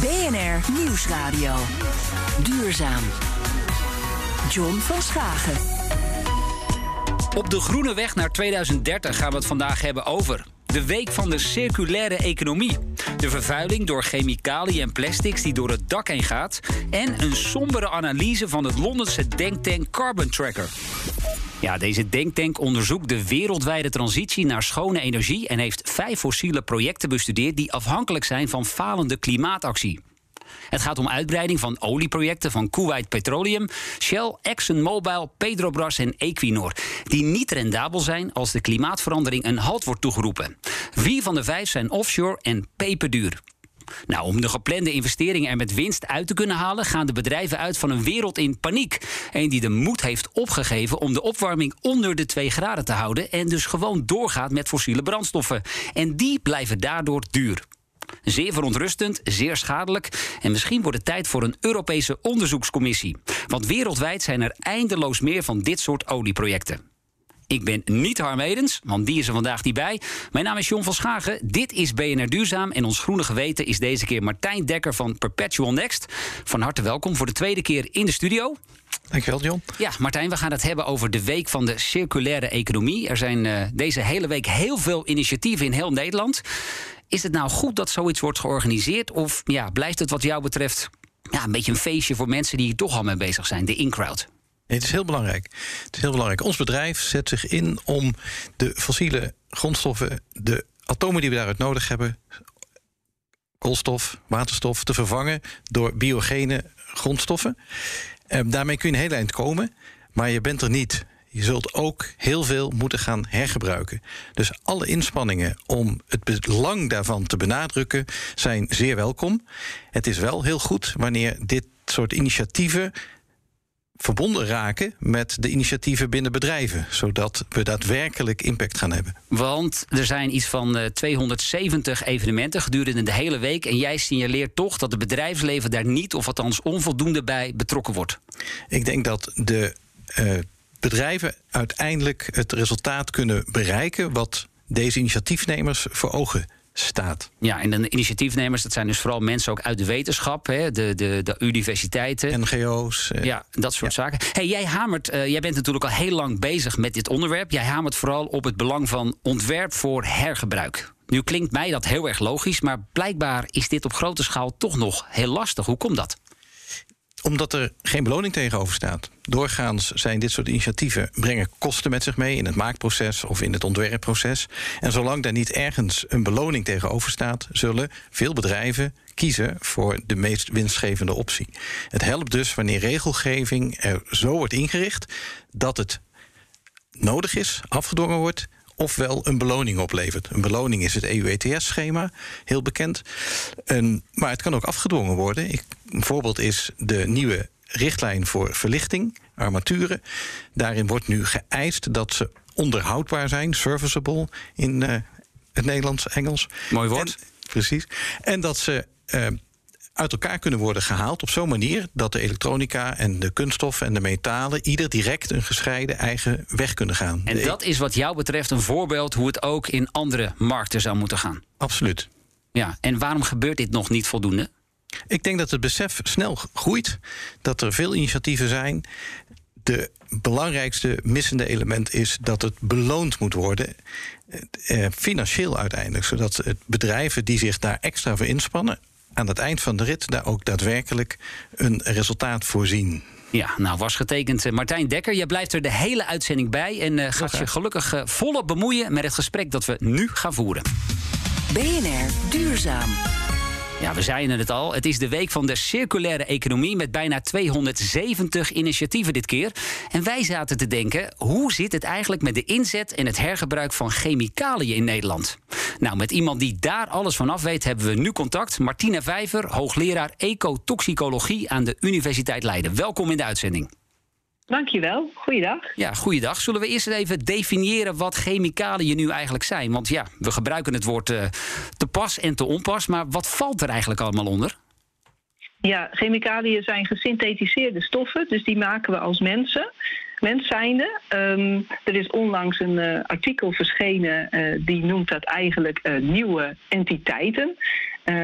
BNR Nieuwsradio. Duurzaam. John van Schagen. Op de groene weg naar 2030 gaan we het vandaag hebben over. De week van de circulaire economie. De vervuiling door chemicaliën en plastics die door het dak heen gaat. En een sombere analyse van het Londense denktank Carbon Tracker. Ja, deze denktank onderzoekt de wereldwijde transitie naar schone energie en heeft vijf fossiele projecten bestudeerd die afhankelijk zijn van falende klimaatactie. Het gaat om uitbreiding van olieprojecten van Kuwait Petroleum, Shell, ExxonMobil, Petrobras en Equinor, die niet rendabel zijn als de klimaatverandering een halt wordt toegeroepen. Vier van de vijf zijn offshore en peperduur. Nou, om de geplande investeringen er met winst uit te kunnen halen, gaan de bedrijven uit van een wereld in paniek. Een die de moed heeft opgegeven om de opwarming onder de 2 graden te houden en dus gewoon doorgaat met fossiele brandstoffen. En die blijven daardoor duur. Zeer verontrustend, zeer schadelijk. En misschien wordt het tijd voor een Europese onderzoekscommissie. Want wereldwijd zijn er eindeloos meer van dit soort olieprojecten. Ik ben niet Harm Edens, want die is er vandaag niet bij. Mijn naam is John van Schagen. Dit is BNR Duurzaam. En ons groene geweten is deze keer Martijn Dekker van Perpetual Next. Van harte welkom voor de tweede keer in de studio. Dankjewel, John. Ja, Martijn, we gaan het hebben over de week van de circulaire economie. Er zijn uh, deze hele week heel veel initiatieven in heel Nederland. Is het nou goed dat zoiets wordt georganiseerd? Of ja, blijft het wat jou betreft ja, een beetje een feestje voor mensen die hier toch al mee bezig zijn, de in-crowd? Het is heel belangrijk. Het is heel belangrijk. Ons bedrijf zet zich in om de fossiele grondstoffen, de atomen die we daaruit nodig hebben, koolstof, waterstof, te vervangen door biogene grondstoffen. En eh, daarmee kun je een heel eind komen, maar je bent er niet. Je zult ook heel veel moeten gaan hergebruiken. Dus alle inspanningen om het belang daarvan te benadrukken zijn zeer welkom. Het is wel heel goed wanneer dit soort initiatieven verbonden raken met de initiatieven binnen bedrijven, zodat we daadwerkelijk impact gaan hebben. Want er zijn iets van 270 eh, evenementen gedurende de hele week en jij signaleert toch dat het bedrijfsleven daar niet of althans onvoldoende bij betrokken wordt. Ik denk dat de uh, bedrijven uiteindelijk het resultaat kunnen bereiken wat deze initiatiefnemers voor ogen staat. Ja, en de initiatiefnemers, dat zijn dus vooral mensen ook uit de wetenschap, hè, de, de, de universiteiten. NGO's. Eh, ja, dat soort zaken. Hey, jij hamert, uh, jij bent natuurlijk al heel lang bezig met dit onderwerp. Jij hamert vooral op het belang van ontwerp voor hergebruik. Nu klinkt mij dat heel erg logisch, maar blijkbaar is dit op grote schaal toch nog heel lastig. Hoe komt dat? Omdat er geen beloning tegenover staat. Doorgaans zijn dit soort initiatieven brengen kosten met zich mee in het maakproces of in het ontwerpproces. En zolang daar niet ergens een beloning tegenover staat, zullen veel bedrijven kiezen voor de meest winstgevende optie. Het helpt dus wanneer regelgeving er zo wordt ingericht dat het nodig is, afgedwongen wordt ofwel een beloning oplevert. Een beloning is het EU-ETS-schema, heel bekend. En, maar het kan ook afgedwongen worden. Ik, een voorbeeld is de nieuwe richtlijn voor verlichting, armaturen. Daarin wordt nu geëist dat ze onderhoudbaar zijn, serviceable in uh, het Nederlands, Engels. Mooi woord. precies. En dat ze uh, uit elkaar kunnen worden gehaald op zo'n manier dat de elektronica en de kunststof en de metalen ieder direct een gescheiden eigen weg kunnen gaan. En dat is wat jou betreft een voorbeeld hoe het ook in andere markten zou moeten gaan. Absoluut. Ja, en waarom gebeurt dit nog niet voldoende? Ik denk dat het besef snel groeit, dat er veel initiatieven zijn. De belangrijkste missende element is dat het beloond moet worden. Eh, financieel uiteindelijk, zodat het bedrijven die zich daar extra voor inspannen aan het eind van de rit daar ook daadwerkelijk een resultaat voor zien. Ja, nou was getekend. Eh, Martijn Dekker, jij blijft er de hele uitzending bij en uh, gaat je gelukkig uh, volop bemoeien met het gesprek dat we nu gaan voeren. BNR Duurzaam. Ja, we zeiden het al. Het is de week van de circulaire economie met bijna 270 initiatieven dit keer. En wij zaten te denken, hoe zit het eigenlijk met de inzet en het hergebruik van chemicaliën in Nederland? Nou, met iemand die daar alles van af weet, hebben we nu contact. Martina Vijver, hoogleraar ecotoxicologie aan de Universiteit Leiden. Welkom in de uitzending. Dankjewel. Goeiedag. Ja, goeiedag. Zullen we eerst even definiëren wat chemicaliën nu eigenlijk zijn? Want ja, we gebruiken het woord uh, te pas en te onpas, maar wat valt er eigenlijk allemaal onder? Ja, chemicaliën zijn gesynthetiseerde stoffen, dus die maken we als mensen mens zijnde. Um, er is onlangs een uh, artikel verschenen uh, die noemt dat eigenlijk nieuwe entiteiten.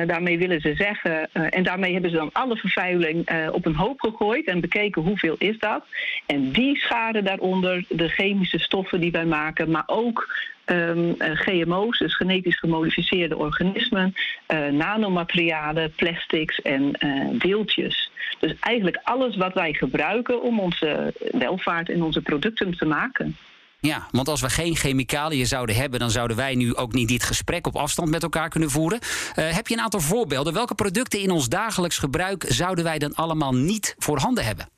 Daarmee willen ze zeggen, en daarmee hebben ze dan alle vervuiling op een hoop gegooid en bekeken hoeveel is dat. En die scharen daaronder de chemische stoffen die wij maken, maar ook um, GMO's, dus genetisch gemodificeerde organismen, nanomaterialen, plastics en deeltjes. Dus eigenlijk alles wat wij gebruiken om onze welvaart en onze producten te maken. Ja, want als we geen chemicaliën zouden hebben, dan zouden wij nu ook niet dit gesprek op afstand met elkaar kunnen voeren. Uh, heb je een aantal voorbeelden? Welke producten in ons dagelijks gebruik zouden wij dan allemaal niet voorhanden hebben?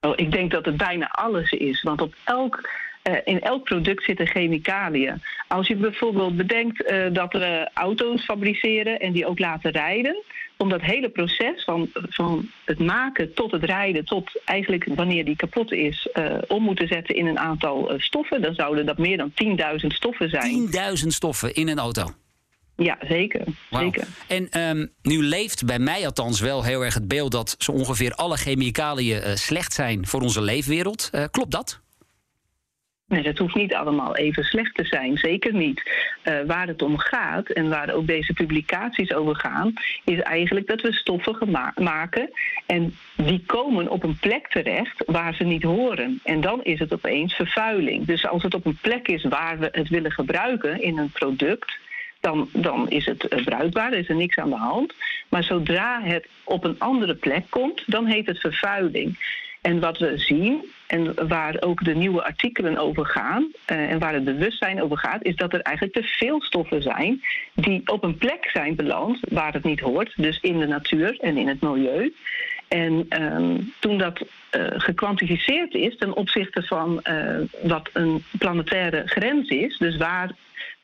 Oh, ik denk dat het bijna alles is. Want op elk uh, in elk product zitten chemicaliën. Als je bijvoorbeeld bedenkt uh, dat we auto's fabriceren en die ook laten rijden, om dat hele proces van, van het maken tot het rijden, tot eigenlijk wanneer die kapot is, uh, om moeten zetten in een aantal stoffen, dan zouden dat meer dan 10.000 stoffen zijn. 10.000 stoffen in een auto? Ja, zeker. Wow. zeker. En um, nu leeft bij mij althans wel heel erg het beeld dat zo ongeveer alle chemicaliën uh, slecht zijn voor onze leefwereld. Klopt dat? Nee, dat hoeft niet allemaal even slecht te zijn, zeker niet. Uh, waar het om gaat en waar ook deze publicaties over gaan, is eigenlijk dat we stoffen maken en die komen op een plek terecht waar ze niet horen. En dan is het opeens vervuiling. Dus als het op een plek is waar we het willen gebruiken in een product, dan, dan is het eh, bruikbaar, is er niks aan de hand. Maar zodra het op een andere plek komt, dan heet het vervuiling. En wat we zien, en waar ook de nieuwe artikelen over gaan, uh, en waar het bewustzijn over gaat, is dat er eigenlijk te veel stoffen zijn die op een plek zijn beland waar het niet hoort, dus in de natuur en in het milieu. En um, toen dat uh, gekwantificeerd is ten opzichte van uh, wat een planetaire grens is, dus waar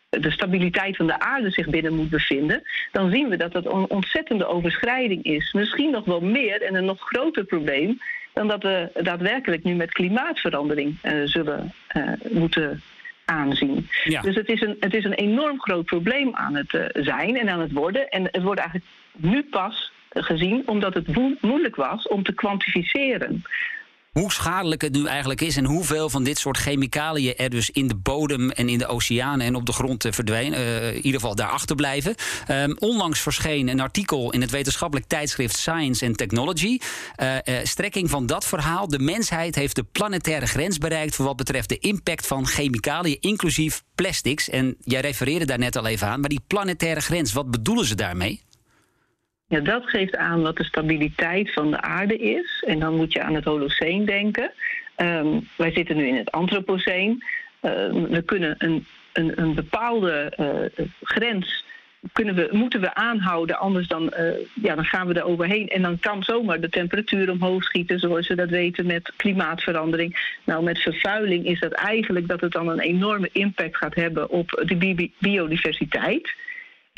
de stabiliteit van de aarde zich binnen moet bevinden, dan zien we dat dat een ontzettende overschrijding is. Misschien nog wel meer en een nog groter probleem dan dat we daadwerkelijk nu met klimaatverandering uh, zullen uh, moeten aanzien. Ja. Dus het is, een, het is een enorm groot probleem aan het uh, zijn en aan het worden. En het wordt eigenlijk nu pas gezien omdat het moeilijk was om te kwantificeren hoe schadelijk het nu eigenlijk is en hoeveel van dit soort chemicaliën er dus in de bodem en in de oceanen en op de grond eh, verdwijnen. Uh, in ieder geval daar achterblijven. Um, onlangs verscheen een artikel in het wetenschappelijk tijdschrift Science and Technology. Uh, strekking van dat verhaal: de mensheid heeft de planetaire grens bereikt voor wat betreft de impact van chemicaliën, inclusief plastics. En jij refereerde daar net al even aan, maar die planetaire grens, wat bedoelen ze daarmee? Ja, dat geeft aan wat de stabiliteit van de aarde is. En dan moet je aan het Holoceen denken. Um, wij zitten nu in het Anthropoceen. Um, we kunnen een, een, een bepaalde uh, grens kunnen we, moeten we aanhouden, anders dan, uh, ja, dan gaan we er overheen. En dan kan zomaar de temperatuur omhoog schieten, zoals we dat weten met klimaatverandering. Nou, met vervuiling is dat eigenlijk dat het dan een enorme impact gaat hebben op de biodiversiteit.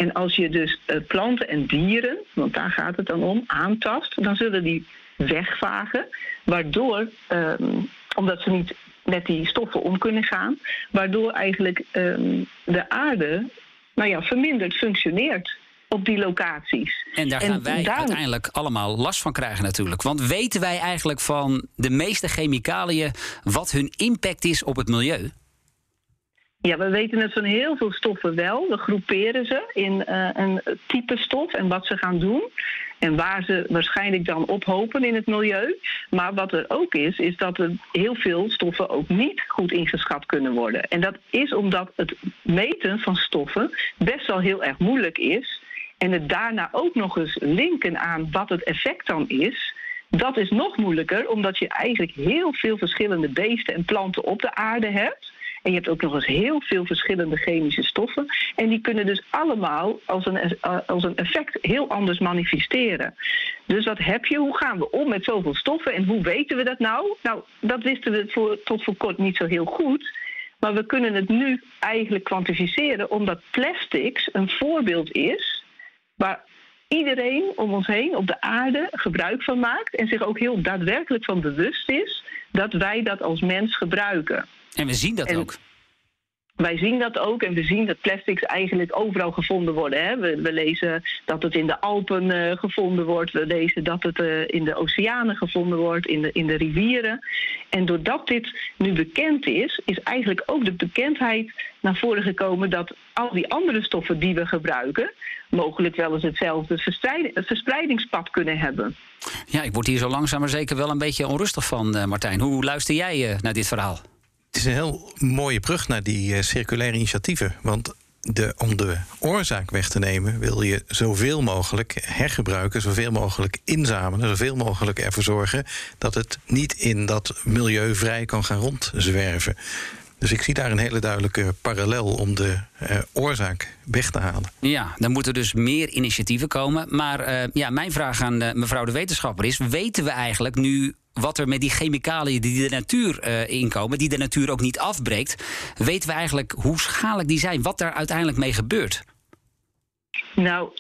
En als je dus uh, planten en dieren, want daar gaat het dan om, aantast, dan zullen die wegvagen, waardoor, um, omdat ze niet met die stoffen om kunnen gaan, waardoor eigenlijk um, de aarde nou ja, verminderd functioneert op die locaties. En daar gaan wij uiteindelijk allemaal last van krijgen natuurlijk. Want weten wij eigenlijk van de meeste chemicaliën wat hun impact is op het milieu? Ja, we weten het van heel veel stoffen wel. We groeperen ze in uh, een type stof en wat ze gaan doen. En waar ze waarschijnlijk dan ophopen in het milieu. Maar wat er ook is, is dat er heel veel stoffen ook niet goed ingeschat kunnen worden. En dat is omdat het meten van stoffen best wel heel erg moeilijk is. En het daarna ook nog eens linken aan wat het effect dan is. Dat is nog moeilijker, omdat je eigenlijk heel veel verschillende beesten en planten op de aarde hebt. En je hebt ook nog eens heel veel verschillende chemische stoffen. En die kunnen dus allemaal als een, als een effect heel anders manifesteren. Dus wat heb je? Hoe gaan we om met zoveel stoffen? En hoe weten we dat nou? Nou, dat wisten we voor, tot voor kort niet zo heel goed. Maar we kunnen het nu eigenlijk kwantificeren, omdat plastics een voorbeeld is waar iedereen om ons heen op de aarde gebruik van maakt en zich ook heel daadwerkelijk van bewust is dat wij dat als mens gebruiken. En we zien dat ook. Wij zien dat ook en we zien dat plastics eigenlijk overal gevonden worden. Hè. We, we, lezen dat het in de Alpen uh, gevonden wordt. We lezen dat het uh, in de oceanen gevonden wordt, in de, in de rivieren. En doordat dit nu bekend is, is eigenlijk ook de bekendheid naar voren gekomen dat al die andere stoffen die we gebruiken, mogelijk wel eens hetzelfde verspreidingspad kunnen hebben. Ja, ik word hier zo langzaam maar zeker wel een beetje onrustig van, uh, Martijn. Hoe luister jij naar dit verhaal? Het is een heel mooie brug naar die uh, circulaire initiatieven. Want de, om de oorzaak weg te nemen, wil je zoveel mogelijk hergebruiken, zoveel mogelijk inzamelen, zoveel mogelijk ervoor zorgen dat het niet in dat milieu vrij kan gaan rondzwerven. Dus ik zie daar een hele duidelijke parallel om de uh, oorzaak weg te halen. Ja, dan moeten dus meer initiatieven komen. Maar uh, ja, mijn vraag aan mevrouw de wetenschapper is: weten we eigenlijk nu wat er met die chemicaliën die de natuur uh, inkomen, die de natuur ook niet afbreekt, weten we eigenlijk hoe schadelijk die zijn, wat daar uiteindelijk mee gebeurt? Nou,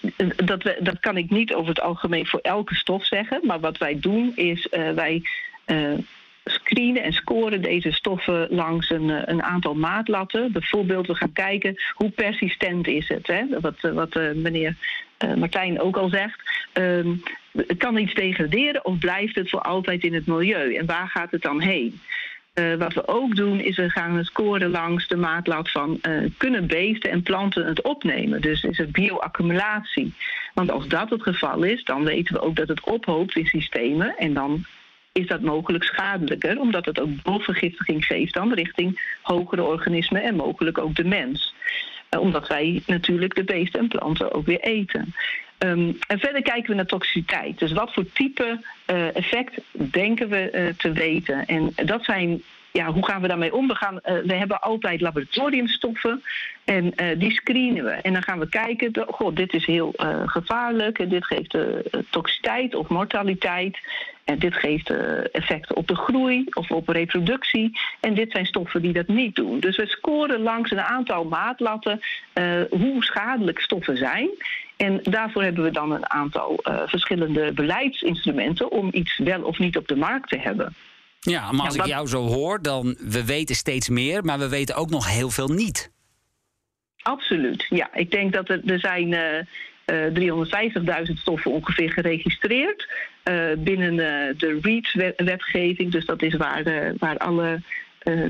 dat, we, dat kan ik niet over het algemeen voor elke stof zeggen. Maar wat wij doen is uh, wij uh, screenen en scoren deze stoffen langs een, een, aantal maatlatten. Bijvoorbeeld, we gaan kijken hoe persistent is het. Hè? Wat, wat meneer Martijn ook al zegt. Um, kan iets degraderen of blijft het voor altijd in het milieu? En waar gaat het dan heen? Uh, wat we ook doen is we gaan scoren langs de maatlat van uh, kunnen beesten en planten het opnemen. Dus is het bioaccumulatie. Want als dat het geval is, dan weten we ook dat het ophoopt in systemen en dan is dat mogelijk schadelijker, omdat het ook doorvergiftiging geeft dan richting hogere organismen en mogelijk ook de mens. Uh, omdat wij natuurlijk de beesten en planten ook weer eten. Um, en verder kijken we naar toxiciteit. Dus wat voor type uh, effect denken we uh, te weten? En dat zijn ja, hoe gaan we daarmee om? We, gaan, uh, we hebben altijd laboratoriumstoffen en die screenen we. En dan gaan we kijken, god, dit is heel gevaarlijk en dit geeft toxiciteit of mortaliteit. En dit geeft effecten op de groei of op reproductie. En dit zijn stoffen die dat niet doen. Dus we scoren langs een aantal maatlatten hoe schadelijk stoffen zijn. En daarvoor hebben we dan een aantal verschillende beleidsinstrumenten om iets wel of niet op de markt te hebben. Ja, maar als ja, ik jou zo hoor, dan we weten steeds meer, maar we weten ook nog heel veel niet. Absoluut, ja. Ik denk dat er, er zijn uh, uh, 350.000 stoffen ongeveer geregistreerd uh, binnen uh, de REACH-wetgeving. Dus dat is waar, waar alle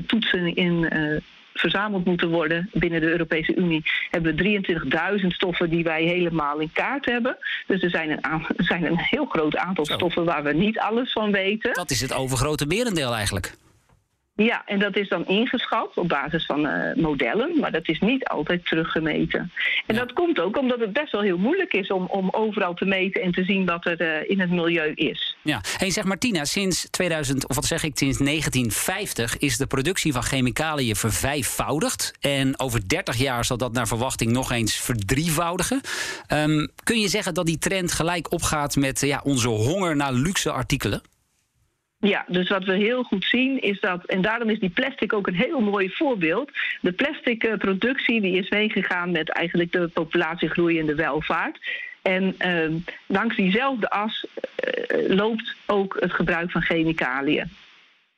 toetsen in verzameld moeten worden binnen de Europese Unie, hebben we 23.000 stoffen die wij helemaal in kaart hebben. Dus er zijn een, er zijn een heel groot aantal Zo. stoffen waar we niet alles van weten. Dat is het overgrote merendeel eigenlijk. Ja, en dat is dan ingeschat op basis van uh, modellen, maar dat is niet altijd teruggemeten. En ja. dat komt ook omdat het best wel heel moeilijk is om, om overal te meten en te zien wat er uh, in het milieu is. Ja, en zeg Martina, sinds 2000, of wat zeg ik, sinds 1950 is de productie van chemicaliën vervijfvoudigd. En over 30 jaar zal dat naar verwachting nog eens verdrievoudigen. Um, kun je zeggen dat die trend gelijk opgaat met ja, onze honger naar luxe artikelen? Ja, dus wat we heel goed zien is dat, en daarom is die plastic ook een heel mooi voorbeeld. De plastic uh, productie die is meegegaan met eigenlijk de populatiegroei en de welvaart. En uh, langs diezelfde as uh, loopt ook het gebruik van chemicaliën.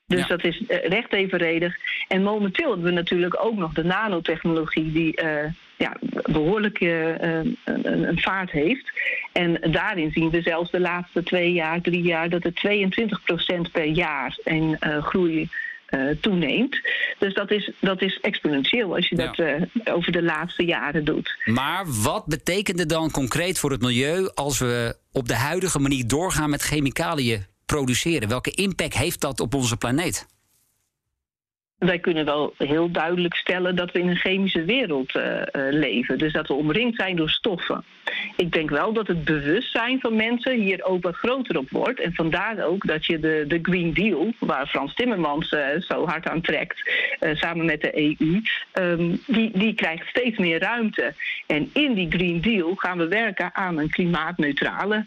Dus ja. dat is recht evenredig. En momenteel hebben we natuurlijk ook nog de nanotechnologie die uh, ja, behoorlijk uh, een, een, vaart heeft. En daarin zien we zelfs de laatste twee jaar, drie jaar, dat het 22% per jaar in uh, groei toeneemt. Dus dat is, dat is exponentieel als je ja. dat uh, over de laatste jaren doet. Maar wat betekent het dan concreet voor het milieu als we op de huidige manier doorgaan met chemicaliën produceren? Welke impact heeft dat op onze planeet? Wij kunnen wel heel duidelijk stellen dat we in een chemische wereld uh, leven. Dus dat we omringd zijn door stoffen. Ik denk wel dat het bewustzijn van mensen hier ook wat groter op wordt. En vandaar ook dat je de, de Green Deal, waar Frans Timmermans uh, zo hard aan trekt, samen met de EU, um, die, die krijgt steeds meer ruimte. En in die Green Deal gaan we werken aan een klimaatneutrale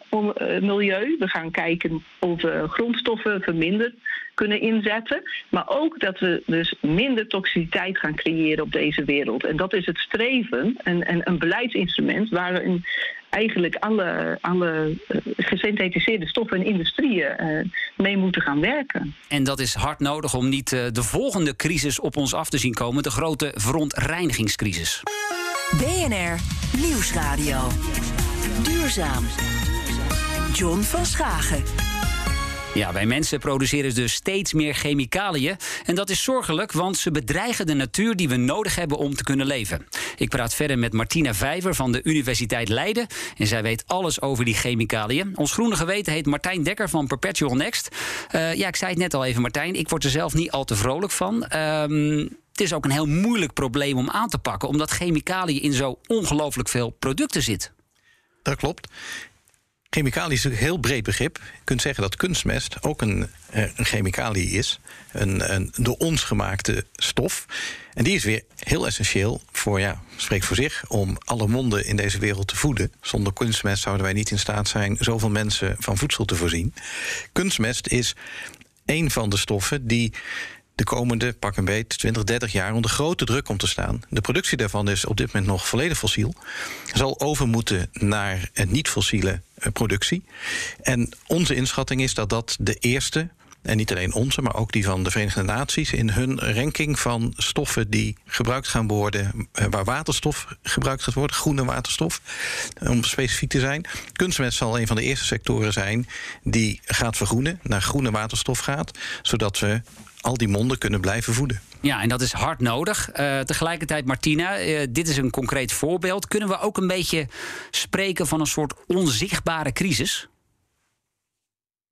milieu. We gaan kijken of we grondstoffen verminderen kunnen inzetten. Maar ook dat we dus minder toxiciteit gaan creëren op deze wereld. En dat is het streven en, en een beleidsinstrument waar we in eigenlijk alle, alle uh, gesynthetiseerde stoffen en industrieën uh, mee moeten gaan werken. En dat is hard nodig om niet uh, de volgende crisis op ons af te zien komen, de grote verontreinigingscrisis. BNR Nieuwsradio. Duurzaam. John van Schagen. Ja, wij mensen produceren dus steeds meer chemicaliën. En dat is zorgelijk, want ze bedreigen de natuur die we nodig hebben om te kunnen leven. Ik praat verder met Martina Vijver van de Universiteit Leiden. En zij weet alles over die chemicaliën. Ons groene geweten heet Martijn Dekker van Perpetual Next. Uh, ja, ik zei het net al even, Martijn. Ik word er zelf niet al te vrolijk van. Um, het is ook een heel moeilijk probleem om aan te pakken, omdat chemicaliën in zo ongelooflijk veel producten zit. Dat klopt. Chemicalië is een heel breed begrip. Je kunt zeggen dat kunstmest ook een, eh, een chemicalië is. Een, een door ons gemaakte stof. En die is weer heel essentieel voor, ja, spreekt voor zich, om alle monden in deze wereld te voeden. Zonder kunstmest zouden wij niet in staat zijn zoveel mensen van voedsel te voorzien. Kunstmest is een van de stoffen die de komende, pak een beet, 20, 30 jaar onder grote druk komt te staan. De productie daarvan is op dit moment nog volledig fossiel. Zal over moeten naar niet-fossiele eh, productie. En onze inschatting is dat dat de eerste en niet alleen onze, maar ook die van de Verenigde Naties, in hun ranking van stoffen die gebruikt gaan worden, eh, waar waterstof gebruikt gaat worden, groene waterstof, om specifiek te zijn. Kunstmest zal een van de eerste sectoren zijn die gaat vergroenen, naar groene waterstof gaat, zodat we al die monden kunnen blijven voeden. Ja, en dat is hard nodig. Uh, tegelijkertijd, Martina, uh, dit is een concreet voorbeeld. Kunnen we ook een beetje spreken van een soort onzichtbare crisis?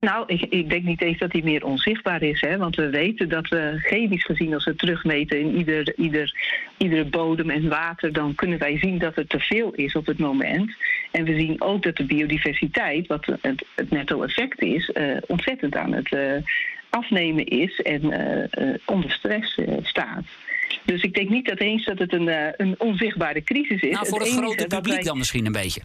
Nou, ik, ik, denk niet eens dat die meer onzichtbaar is. Hè? Want we weten dat we chemisch gezien, als we terugmeten in ieder, ieder, iedere bodem en water, dan kunnen wij zien dat er te veel is op het moment. En we zien ook dat de biodiversiteit, wat het, het netto effect is, uh, ontzettend aan het, uh, afnemen is en uh, onder stress uh, staat. Dus ik denk niet dat eens dat het een, een onzichtbare crisis is. Nou, voor het, het grote publiek wij... dan misschien een beetje.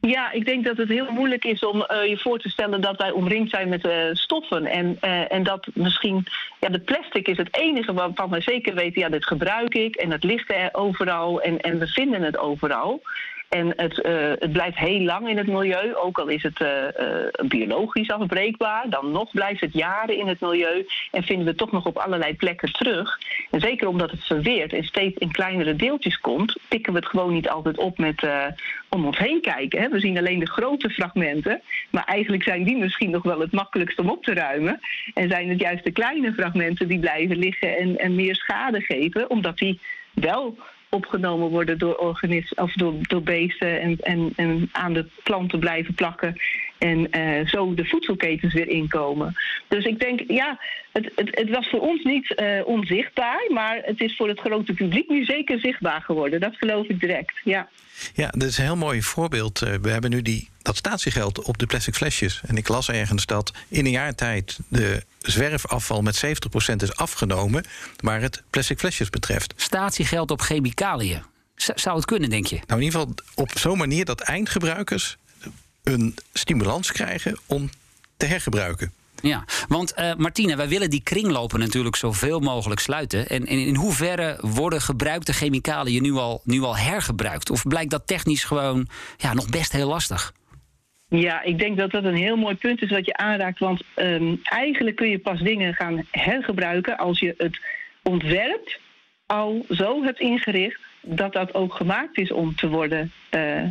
Ja, ik denk dat het heel moeilijk is om uh, je voor te stellen dat wij omringd zijn met uh, stoffen. En, uh, en dat misschien, ja, de plastic is het enige waarvan we zeker weten, ja, dit gebruik ik en het ligt er overal en, en we vinden het overal. En het, uh, het blijft heel lang in het milieu, ook al is het uh, uh, biologisch afbreekbaar. Dan nog blijft het jaren in het milieu en vinden we het toch nog op allerlei plekken terug. En zeker omdat het verweert en steeds in kleinere deeltjes komt, pikken we het gewoon niet altijd op met om ons heen kijken. Hè. We zien alleen de grote fragmenten, maar eigenlijk zijn die misschien nog wel het makkelijkst om op te ruimen. En zijn het juist de kleine fragmenten die blijven liggen en, en meer schade geven, omdat die wel opgenomen worden door, organismen of door, door beesten en, en, en aan de planten blijven plakken. En uh, zo de voedselketens weer inkomen. Dus ik denk, ja, het, het, het was voor ons niet uh, onzichtbaar, maar het is voor het grote publiek nu zeker zichtbaar geworden. Dat geloof ik direct. Ja, ja dat is een heel mooi voorbeeld. Eh, we hebben nu die, dat statiegeld op de plastic flesjes. En ik las ergens dat in een jaar tijd de zwerfafval met 70% is afgenomen, waar het plastic flesjes betreft. Statiegeld op chemicaliën. Zou het kunnen, denk je? Nou, in ieder geval op zo'n manier dat eindgebruikers een stimulans krijgen om te hergebruiken. Ja, want uh, Martina, wij willen die kringlopen natuurlijk zoveel mogelijk sluiten. En, en, in hoeverre worden gebruikte chemicaliën nu al, nu al hergebruikt? Of blijkt dat technisch gewoon ja, nog best heel lastig? Ja, ik denk dat dat een heel mooi punt is wat je aanraakt. Want um, eigenlijk kun je pas dingen gaan hergebruiken als je het ontwerp al zo hebt ingericht dat dat ook gemaakt is om te worden uh,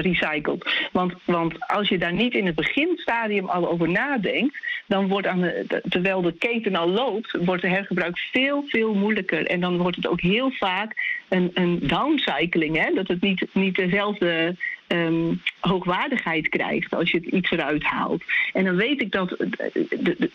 recycled. Want, want als je daar niet in het beginstadium al over nadenkt, dan wordt aan de, terwijl de keten al loopt, wordt de hergebruik veel, veel moeilijker. En dan wordt het ook heel vaak een, een downcycling. Hè? Dat het niet, niet dezelfde um, hoogwaardigheid krijgt als je het iets eruit haalt. En dan weet ik dat de,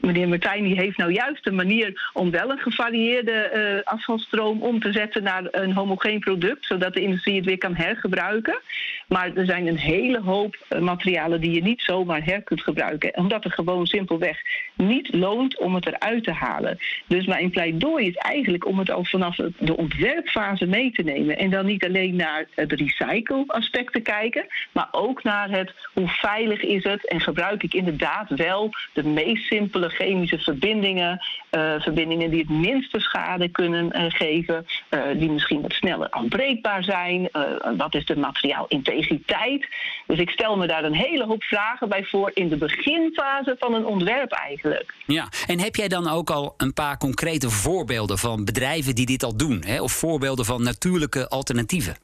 meneer Martijn die heeft nou juist een manier om wel een gevarieerde afvalstroom om te zetten naar een homogeen product, zodat de industrie het weer kan hergebruiken. Maar er zijn een hele hoop materialen die je niet zomaar her kunt gebruiken, omdat er gewoon simpelweg niet loont om het eruit te halen. Dus mijn pleidooi is eigenlijk om het al vanaf de ontwerpfase mee te nemen. En dan niet alleen naar het recycle-aspect te kijken, maar ook naar het hoe veilig is het en gebruik ik inderdaad wel de meest simpele chemische verbindingen, uh, verbindingen die het minste schade kunnen uh, geven, uh, die misschien wat sneller afbreekbaar zijn. wat is de materiaalintegriteit? Dus ik stel me daar een hele hoop vragen bij voor in de beginfase van een ontwerp eigenlijk. Ja, en heb jij dan ook al een paar concrete voorbeelden van bedrijven die dit al doen? Hè? Of voorbeelden van natuurlijke alternatieven?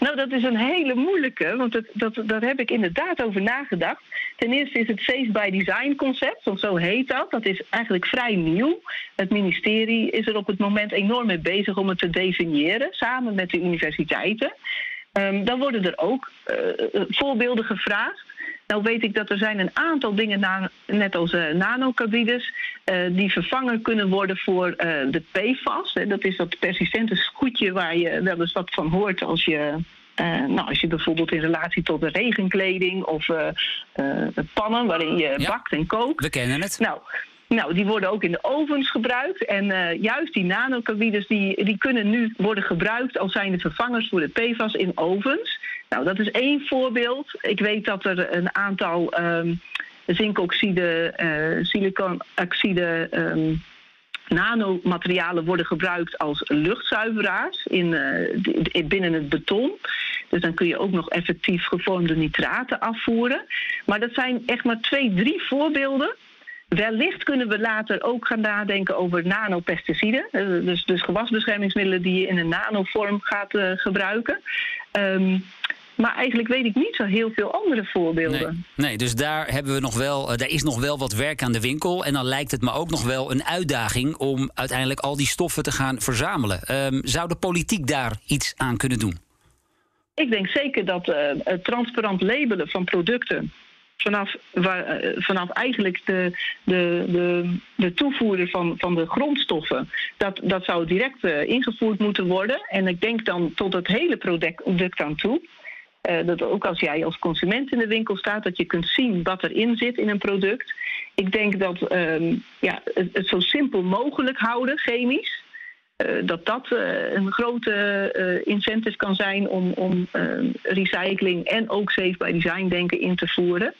Nou, dat is een hele moeilijke, want dat, dat, daar heb ik inderdaad over nagedacht. Ten eerste is het Safe by Design concept, want zo heet dat. Dat is eigenlijk vrij nieuw. Het ministerie is er op het moment enorm mee bezig om het te definiëren, samen met de universiteiten. Um, dan worden er ook uh, voorbeelden gevraagd. Nou weet ik dat er zijn een aantal dingen, net als uh, uh, die vervangen kunnen worden voor uh, de PFAS. Hè. Dat is dat persistente scootje waar je wel eens wat van hoort als je uh, nou, als je bijvoorbeeld in relatie tot de regenkleding of uh, uh, pannen waarin je ja, bakt en kookt. We kennen het. Nou, nou, die worden ook in de ovens gebruikt. En juist die nanocarbines die, die kunnen nu worden gebruikt als zijn de vervangers voor de PFAS in ovens. Nou, dat is één voorbeeld. Ik weet dat er een aantal um, zinkoxide, uh, siliconoxide um, nanomaterialen worden gebruikt als luchtzuiveraars in, uh, binnen het beton. Dus dan kun je ook nog effectief gevormde nitraten afvoeren. Maar dat zijn echt maar twee, drie voorbeelden Wellicht kunnen we later ook gaan nadenken over nanopesticiden. Dus, dus gewasbeschermingsmiddelen die je in een nanovorm gaat gebruiken. Um, maar eigenlijk weet ik niet zo heel veel andere voorbeelden. Nee, nee, dus daar, hebben we nog wel, uh, daar is nog wel wat werk aan de winkel. En dan lijkt het me ook nog wel een uitdaging om uiteindelijk al die stoffen te gaan verzamelen. Um, zou de politiek daar iets aan kunnen doen? Ik denk zeker dat uh, het transparant labelen van producten vanaf, waar, uh, vanaf eigenlijk de, de, de, de toevoerder van, van de grondstoffen. Dat, dat zou direct uh, ingevoerd moeten worden. En ik denk dan tot het hele product aan toe. Uh, dat ook als jij als consument in de winkel staat, dat je kunt zien wat erin zit in een product. Ik denk dat um, ja, het, zo simpel mogelijk houden, chemisch. Uh, dat dat uh, een grote incentive kan zijn om, om recycling en ook safe by design denken in te voeren.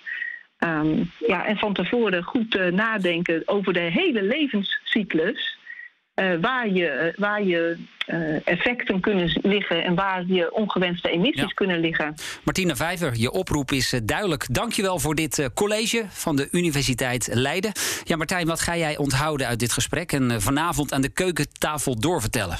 Um, ja, en van tevoren goed nadenken over de hele levenscyclus. Uh, waar je, waar je uh, effecten kunnen liggen en waar je ongewenste emissies ja. kunnen liggen. Martina Vijver, je oproep is duidelijk. Dankjewel voor dit college van de Universiteit Leiden. Ja, Martijn, wat ga jij onthouden uit dit gesprek en vanavond aan de keukentafel doorvertellen?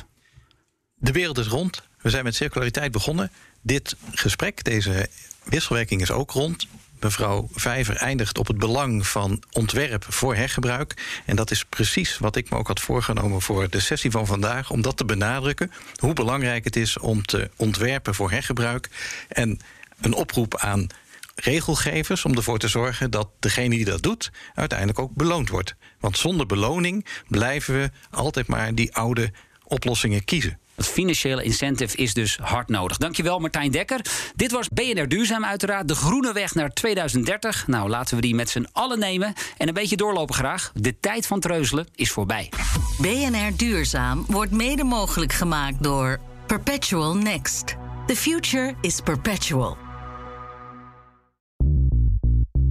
De wereld is rond. We zijn met circulariteit begonnen. Dit gesprek, deze wisselwerking is ook rond mevrouw Vijver eindigt op het belang van ontwerp voor hergebruik. En dat is precies wat ik me ook had voorgenomen voor de sessie van vandaag, om dat te benadrukken. Hoe belangrijk het is om te ontwerpen voor hergebruik. En een oproep aan regelgevers om ervoor te zorgen dat degene die dat doet uiteindelijk ook beloond wordt. Want zonder beloning blijven we altijd maar die oude oplossingen kiezen. Het financiële incentive is dus hard nodig. Dankjewel Martijn Dekker. Dit was BNR Duurzaam uiteraard. De groene weg naar 2030. Nou, laten we die met z'n allen nemen. En een beetje doorlopen graag. De tijd van treuzelen is voorbij. BNR Duurzaam wordt mede mogelijk gemaakt door Perpetual Next. The future is perpetual.